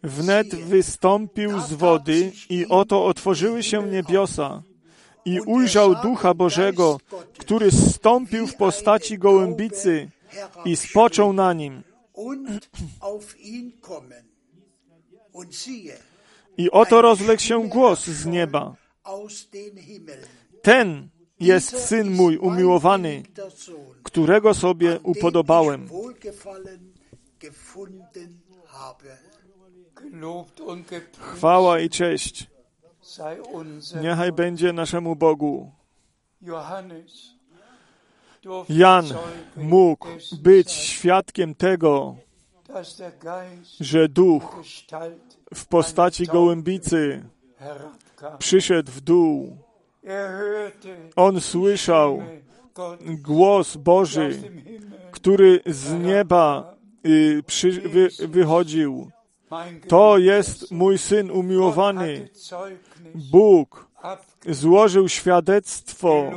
wnet wystąpił z wody i oto otworzyły się niebiosa i ujrzał Ducha Bożego, który zstąpił w postaci gołębicy i spoczął na nim. I oto rozległ się głos z nieba. Ten jest Syn mój umiłowany, którego sobie upodobałem. Chwała i cześć niechaj będzie naszemu Bogu. Jan mógł być świadkiem tego, że Duch w postaci gołębicy przyszedł w dół. On słyszał głos Boży, który z nieba y, przy, wy, wychodził. To jest mój syn umiłowany. Bóg złożył świadectwo.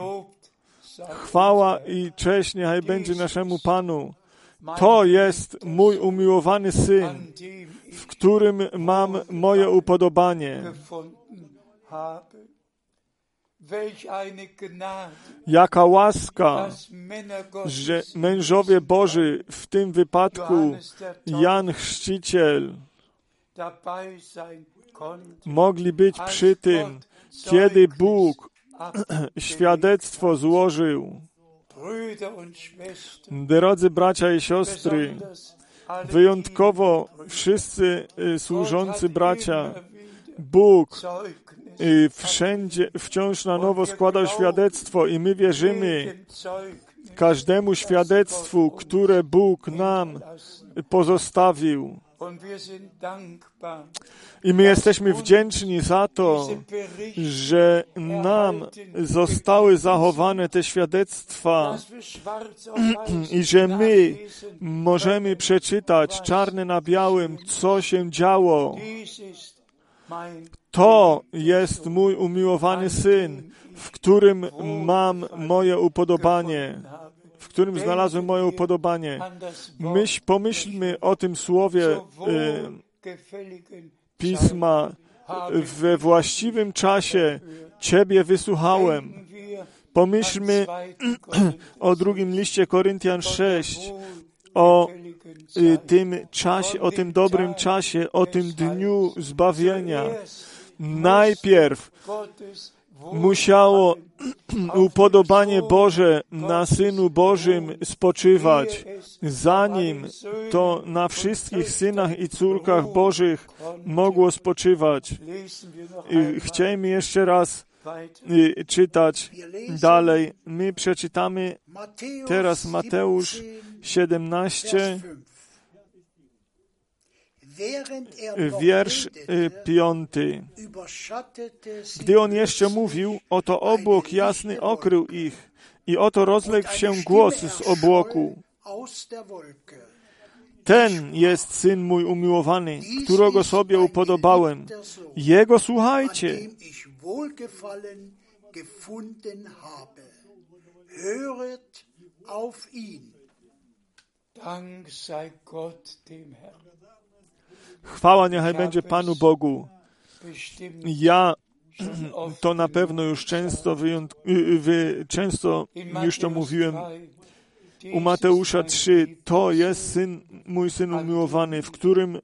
Chwała i cześć niechaj będzie naszemu Panu. To jest mój umiłowany syn, w którym mam moje upodobanie. Jaka łaska, że mężowie Boży, w tym wypadku Jan Chrzciciel, mogli być przy tym, kiedy Bóg świadectwo złożył. Drodzy bracia i siostry, wyjątkowo wszyscy y, służący bracia, Bóg y, wszędzie, wciąż na nowo składał świadectwo i my wierzymy każdemu świadectwu, które Bóg nam pozostawił. I my jesteśmy wdzięczni za to, że nam zostały zachowane te świadectwa i że my możemy przeczytać czarne na białym, co się działo. To jest mój umiłowany syn, w którym mam moje upodobanie. W którym znalazłem moje upodobanie. Myśl, pomyślmy o tym słowie wohlgefälligen pisma. We właściwym czasie Ciebie wysłuchałem. Pomyślmy an 2. Korinther, o drugim liście Koryntian von der 6, o y, tym czasie, o tym dobrym czasie, o tym dniu zbawienia. Najpierw musiało upodobanie Boże na Synu Bożym spoczywać, zanim to na wszystkich synach i córkach Bożych mogło spoczywać. Chcielibyśmy jeszcze raz y, czytać dalej. My przeczytamy teraz Mateusz 17, 17, Vers 5. während er noch wiersz y, redete, piąty. überschattete sie Gdy on jeszcze mówił, oto obłok jasny okrył ich i oto rozległ się głos z obłoku. Ten jest Syn mój umiłowany, którego sobie upodobałem. Jego słuchajcie. Höret auf ihn. Dank sei Gott dem Herrn. Chwała niechaj będzie Panu Bogu. Ja to na pewno już często, y, y, wy... często już to mówiłem 3, u Mateusza 3. To jest syn, mój syn umiłowany, w którym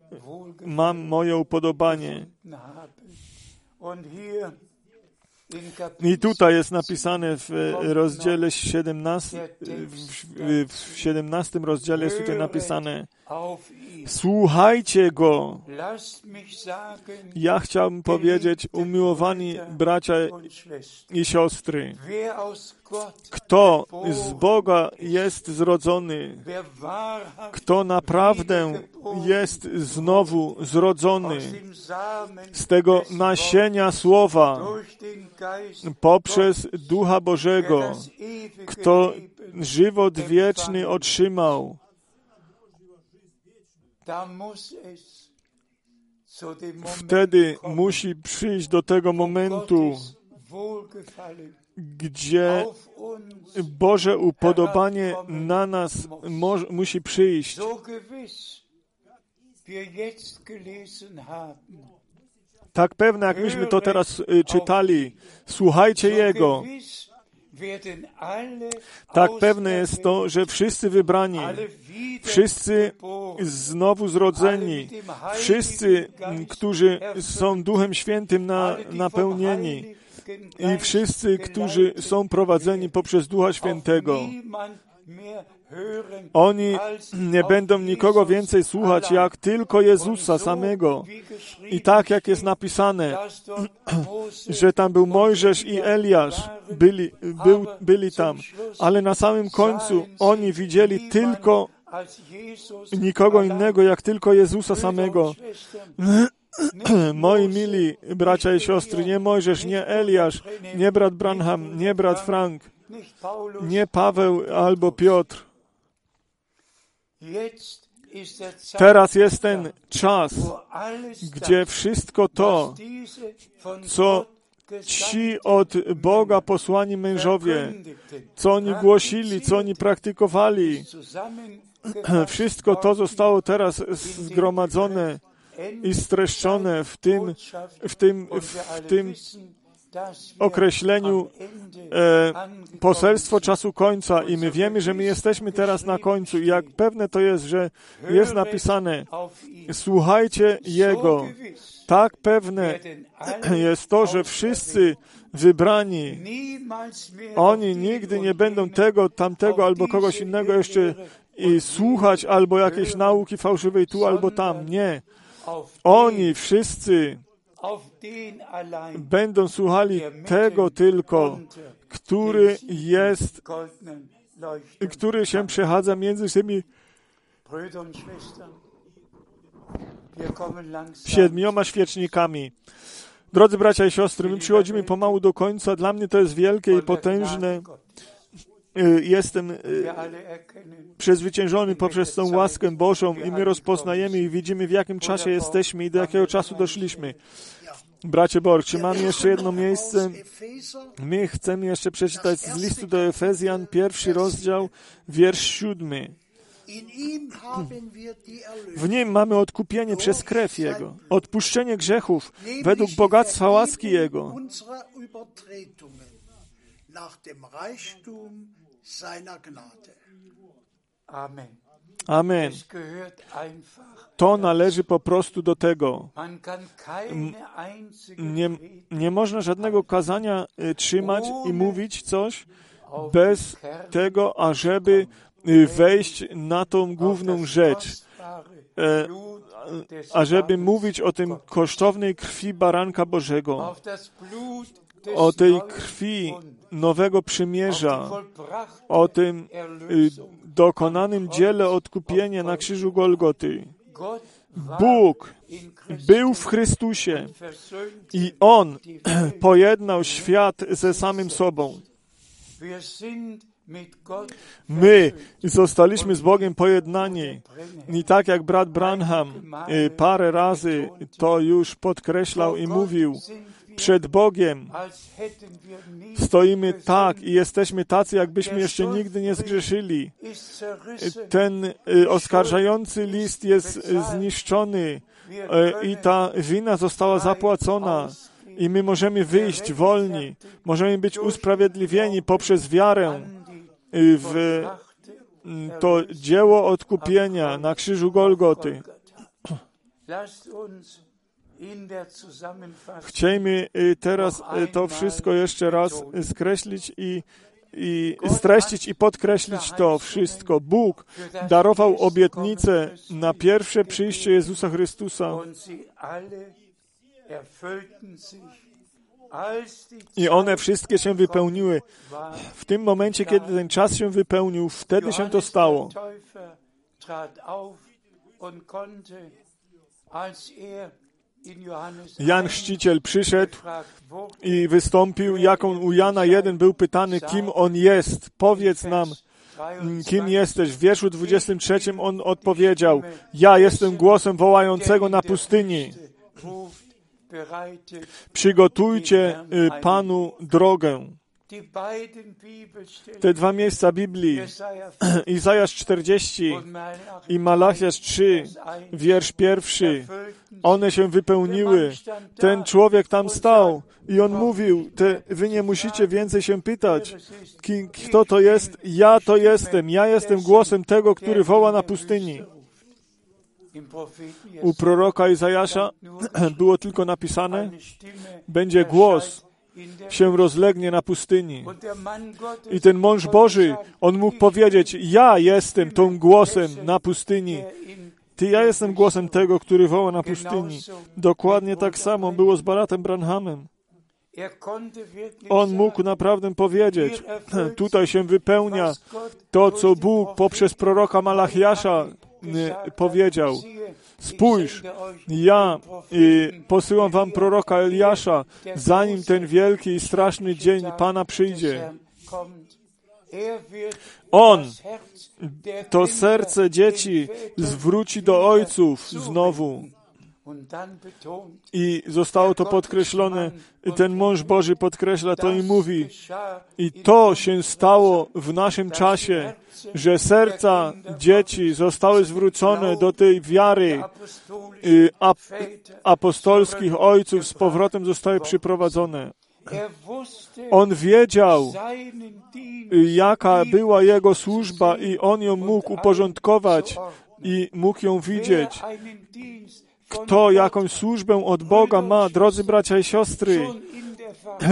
mam moje upodobanie. I tutaj jest napisane w rozdziale 17, w, w 17 rozdziale jest tutaj napisane. Słuchajcie go. Ja chciałbym powiedzieć, umiłowani bracia i siostry, kto z Boga jest zrodzony, kto naprawdę jest znowu zrodzony? z tego nasienia słowa poprzez Ducha Bożego, kto żywot wieczny otrzymał. da muss es zu dem Moment Wtedy musi przyjść do tego momentu, gdzie Boże upodobanie na nas musi przyjść. Tak pewne, jak myśmy to teraz y, czytali. Słuchajcie Jego. Tak pewne jest to, że wszyscy wybrani, wszyscy znowu zrodzeni, wszyscy, którzy są Duchem Świętym na, napełnieni i wszyscy, którzy są prowadzeni poprzez Ducha Świętego. Oni nie będą nikogo więcej słuchać, jak tylko Jezusa samego. I tak jak jest napisane, że tam był Mojżesz i Eliasz, byli, był, byli tam, ale na samym końcu oni widzieli tylko nikogo innego, jak tylko Jezusa samego. Moi mili bracia i siostry, nie Mojżesz, nie Eliasz, nie brat Branham, nie brat Frank, nie Paweł albo Piotr. Teraz jest ten czas, gdzie wszystko to, co ci od Boga posłani mężowie, co oni głosili, co oni praktykowali, wszystko to zostało teraz zgromadzone i streszczone w tym, w tym, w tym określeniu e, poselstwo czasu końca i my wiemy, że my jesteśmy teraz na końcu i jak pewne to jest, że jest napisane słuchajcie Jego. Tak pewne jest to, że wszyscy wybrani, oni nigdy nie będą tego, tamtego albo kogoś innego jeszcze i słuchać albo jakieś nauki fałszywej tu albo tam. Nie. Oni wszyscy będą słuchali tego tylko, który jest, który się przechadza między tymi siedmioma świecznikami. Drodzy bracia i siostry, my przychodzimy pomału do końca. Dla mnie to jest wielkie i potężne. Jestem przezwyciężony poprzez tą łaskę Bożą i my rozpoznajemy i widzimy, w jakim czasie jesteśmy i do jakiego czasu doszliśmy. Bracie Borg, czy mamy jeszcze jedno miejsce? My chcemy jeszcze przeczytać z listu do Efezjan, pierwszy rozdział, wiersz siódmy. W nim mamy odkupienie przez krew Jego, odpuszczenie grzechów według bogactwa łaski Jego. Amen. To należy po prostu do tego. Nie, nie można żadnego kazania trzymać i mówić coś bez tego, ażeby wejść na tą główną rzecz, e, ażeby mówić o tym kosztownej krwi baranka Bożego, o tej krwi nowego przymierza, o tym dokonanym dziele odkupienia na krzyżu Golgoty. Bóg był w Chrystusie i On pojednał świat ze samym sobą. My zostaliśmy z Bogiem pojednani. I tak jak brat Branham y, parę razy to już podkreślał i mówił, przed Bogiem stoimy tak i jesteśmy tacy, jakbyśmy jeszcze nigdy nie zgrzeszyli. Ten y, oskarżający list jest zniszczony y, i ta wina została zapłacona. I my możemy wyjść wolni, możemy być usprawiedliwieni poprzez wiarę w to dzieło odkupienia na krzyżu Golgoty. Chciejmy teraz to wszystko jeszcze raz skreślić i, i streścić i podkreślić to wszystko. Bóg darował obietnicę na pierwsze przyjście Jezusa Chrystusa. I one wszystkie się wypełniły. W tym momencie, kiedy ten czas się wypełnił, wtedy się to stało. Jan Chrzciciel przyszedł i wystąpił, jak on u Jana 1 był pytany, kim on jest. Powiedz nam, kim jesteś. W wierszu 23 on odpowiedział, ja jestem głosem wołającego na pustyni. Przygotujcie y, Panu drogę. Te dwa miejsca Biblii, Izajasz 40 i Malachiasz 3, wiersz pierwszy, one się wypełniły. Ten człowiek tam stał i on mówił, te, wy nie musicie więcej się pytać, ki, kto to jest, ja to jestem, ja jestem głosem tego, który woła na pustyni. U proroka Izajasza było tylko napisane, będzie głos, się rozlegnie na pustyni. I ten mąż Boży, on mógł powiedzieć, ja jestem tą głosem na pustyni. Ty, ja jestem głosem tego, który woła na pustyni. Dokładnie tak samo było z Baratem Branhamem. On mógł naprawdę powiedzieć, tutaj się wypełnia to, co Bóg poprzez proroka Malachiasza powiedział. Spójrz, ja y, posyłam wam proroka Eliasza, zanim ten wielki i straszny dzień Pana przyjdzie. On to serce dzieci zwróci do ojców znowu. I zostało to podkreślone, ten mąż Boży podkreśla to i mówi, i to się stało w naszym czasie, że serca dzieci zostały zwrócone do tej wiary. y, ap apostolskich ojców, z powrotem zostały przyprowadzone. On wiedział, y, jaka była jego służba i on ją mógł uporządkować i mógł ją widzieć kto jakąś służbę od Boga ma, drodzy bracia i siostry,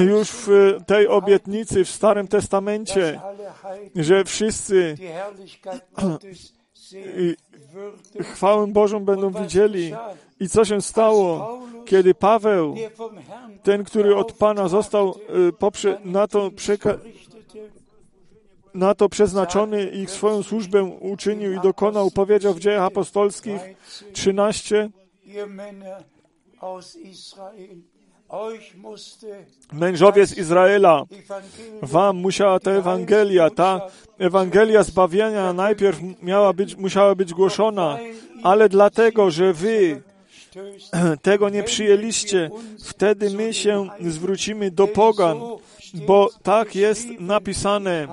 już w tej obietnicy w Starym Testamencie, że wszyscy chwałę Bożą będą widzieli. I co się stało, kiedy Paweł, ten, który od Pana został y, na to na to przeznaczony i swoją służbę uczynił i dokonał, powiedział w dziejach apostolskich 13, Mężowie z Izraela, wam musiała ta Ewangelia, ta Ewangelia zbawienia najpierw miała być, musiała być głoszona, ale dlatego, że wy tego nie przyjęliście, wtedy my się zwrócimy do pogan, bo tak jest napisane,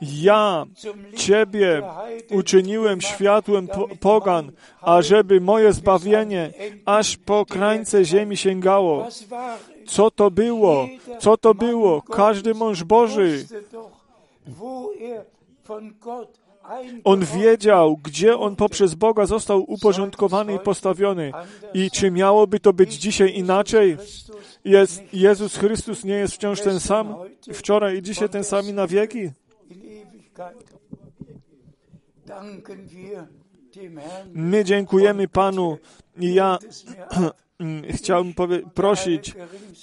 ja Ciebie uczyniłem światłem pogan, ażeby moje zbawienie aż po krańce ziemi sięgało. Co to było? Co to było? Każdy mąż Boży on wiedział, gdzie on poprzez Boga został uporządkowany i postawiony. I czy miałoby to być dzisiaj inaczej? Jest, Jezus Chrystus nie jest wciąż ten sam, wczoraj i dzisiaj ten sam i na wieki? My dziękujemy Panu i ja chciałbym prosić,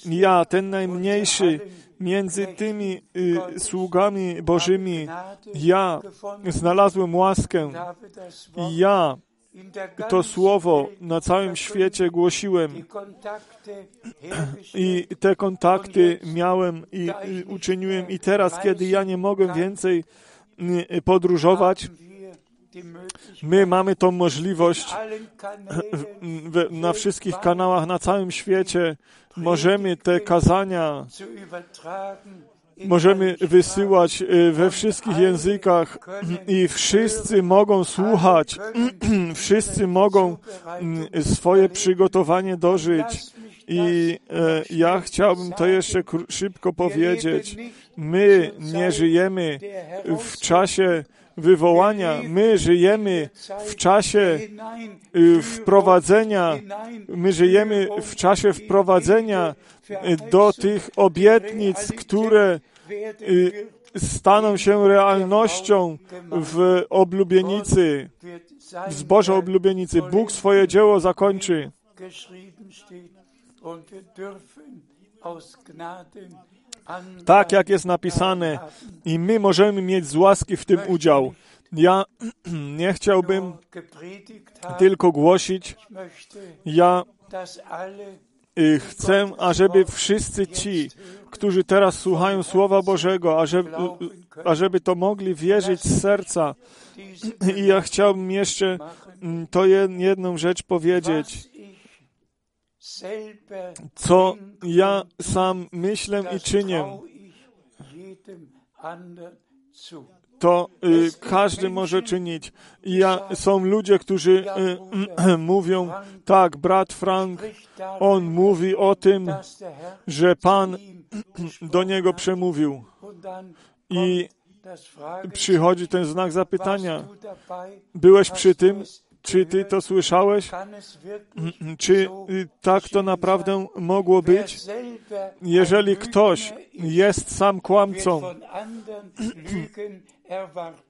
ja, ten najmniejszy, między tymi y, sługami Bożymi. Ja znalazłem łaskę. I ja to słowo na całym świecie głosiłem. i te kontakty miałem i i uczyniłem. I teraz, kiedy ja nie mogę więcej y, podróżować, my mamy tą możliwość na wszystkich kanałach na całym świecie. Możemy te kazania, możemy wysyłać y, we wszystkich językach i wszyscy mogą słuchać, wszyscy mogą mm, swoje przygotowanie dożyć. I e, ja chciałbym to jeszcze szybko powiedzieć. My nie żyjemy w czasie wywołania, my żyjemy w czasie y, wprowadzenia, my żyjemy w czasie wprowadzenia y, do tych obietnic, które y, staną się realnością w oblubienicy, w zboże oblubienicy. Bóg swoje dzieło zakończy. Tak jak jest napisane, i my możemy mieć z łaski w tym udział. Ja nie chciałbym tylko głosić, ja y, chcę, ażeby wszyscy ci, którzy teraz słuchają Słowa Bożego, ażeby, ażeby to mogli wierzyć z serca. I ja chciałbym jeszcze mm, to jed- jedną rzecz powiedzieć, co ja sam myślę i czynię. to y, każdy może czynić. Ja, są ludzie, którzy y, mówią, tak, brat Frank, on mówi o tym, że Pan do niego przemówił. I przychodzi ten znak zapytania. Byłeś przy tym? Czy ty to słyszałeś? Es wirklich Czy y, tak to naprawdę mogło być? Jeżeli ktoś jest sam kłamcą,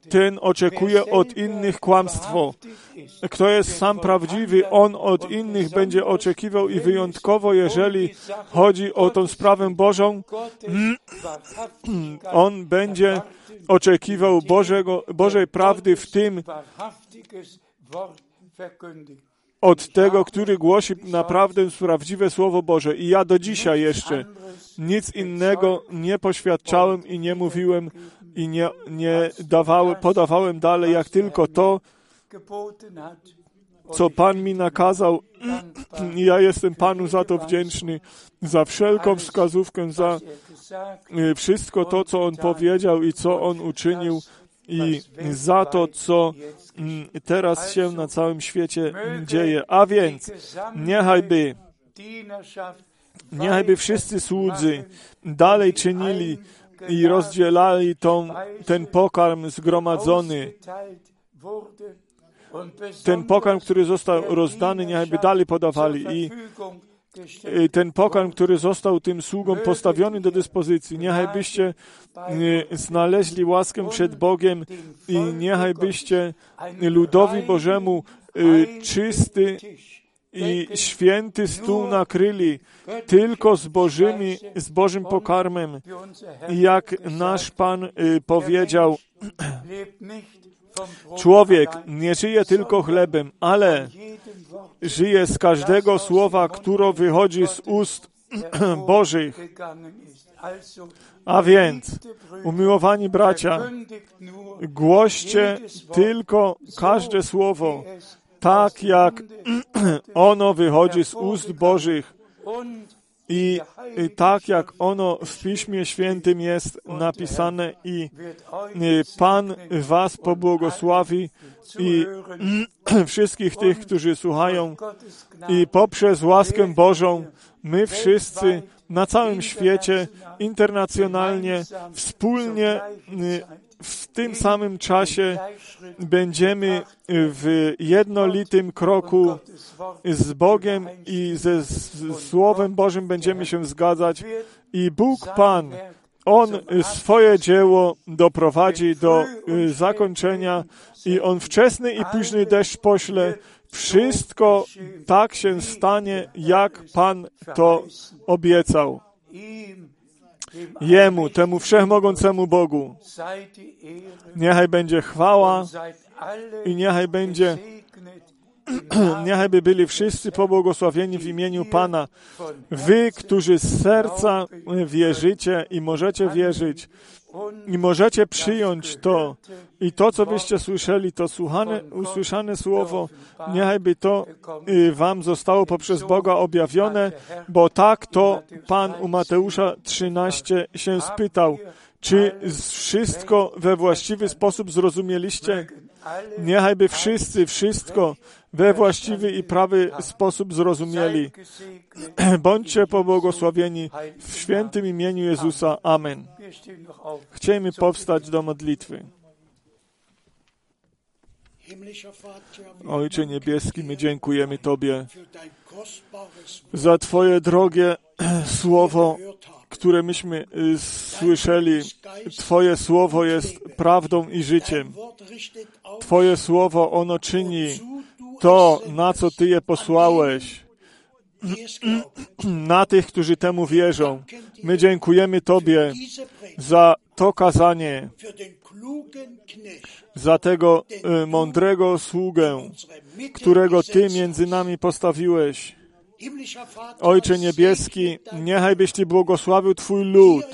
ten oczekuje od innych kłamstwo. Kto jest sam prawdziwy, on od innych będzie oczekiwał i wyjątkowo, jeżeli chodzi o tą sprawę Bożą, on będzie oczekiwał Bożego, Bożej prawdy w tym od tego, który głosi naprawdę prawdziwe Słowo Boże. I ja do dzisiaj jeszcze nic innego nie poświadczałem i nie mówiłem i nie, nie dawałem, podawałem dalej, jak tylko to, co Pan mi nakazał. Ja jestem Panu za to wdzięczny, za wszelką wskazówkę, za y, wszystko to, co On powiedział i co On uczynił i za to, co mm, teraz się na całym świecie dzieje. A więc niechajby, niechajby wszyscy słudzy dalej czynili i rozdzielali tą, ten pokarm zgromadzony, ten pokarm, który został rozdany, niechajby dalej podawali i ten pokarm, który został tym sługom postawiony do dyspozycji, niechaj byście y, znaleźli łaskę przed Bogiem i niechaj byście ludowi Bożemu y, czysty i święty stół nakryli tylko z Bożymi, z Bożym pokarmem, jak nasz Pan y, powiedział, człowiek nie żyje tylko chlebem, ale żyje z każdego słowa, które wychodzi z ust Bożych. A więc, umiłowani bracia, głoście tylko każde słowo, tak jak ono wychodzi z ust Bożych i, tak jak ono w Piśmie Świętym jest napisane i y, Pan was pobłogosławi i wszystkich tych, którzy słuchają i poprzez łaskę Bożą my wszyscy na całym świecie, internacjonalnie, wspólnie y, w tym samym czasie będziemy w jednolitym kroku z Bogiem i ze Słowem Bożym będziemy się zgadzać i Bóg Pan, On swoje dzieło doprowadzi do y, zakończenia i On wczesny i późny deszcz pośle. Wszystko tak się stanie, jak Pan to obiecał. Jemu, temu wszechmogącemu Bogu, niechaj będzie chwała i niechaj będzie Niechaj by byli wszyscy pobłogosławieni w imieniu Pana. Wy, którzy z serca wierzycie i możecie wierzyć, i możecie przyjąć to i to, co byście słyszeli, to słuchane, usłyszane słowo, niechaj by to y, wam zostało poprzez Boga objawione, bo tak to Pan u Mateusza 13 się spytał. Czy wszystko we właściwy sposób zrozumieliście? Niechaj by wszyscy wszystko we właściwy i prawy sposób zrozumieli. Bądźcie pobłogosławieni w świętym imieniu Jezusa. Amen. Chciejmy powstać do modlitwy. Ojcze Niebieski, my dziękujemy Tobie za Twoje drogie słowo, które myśmy y, słyszeli. Twoje słowo jest prawdą i życiem. Twoje słowo, ono czyni to, na co Ty je posłałeś, na tych, którzy temu wierzą. My dziękujemy Tobie za to kazanie, za tego y, mądrego sługę, którego Ty między nami postawiłeś. Ojcze Niebieski, niechaj byś Ty błogosławił Twój lud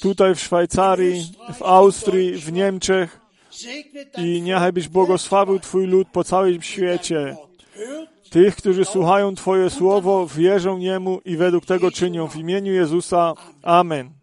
tutaj w Szwajcarii, w Austrii, w Niemczech i niechaj byś błogosławił Twój lud po całym świecie. Tych, którzy słuchają Twoje słowo, wierzą Niemu i według tego czynią. W imieniu Jezusa. Amen.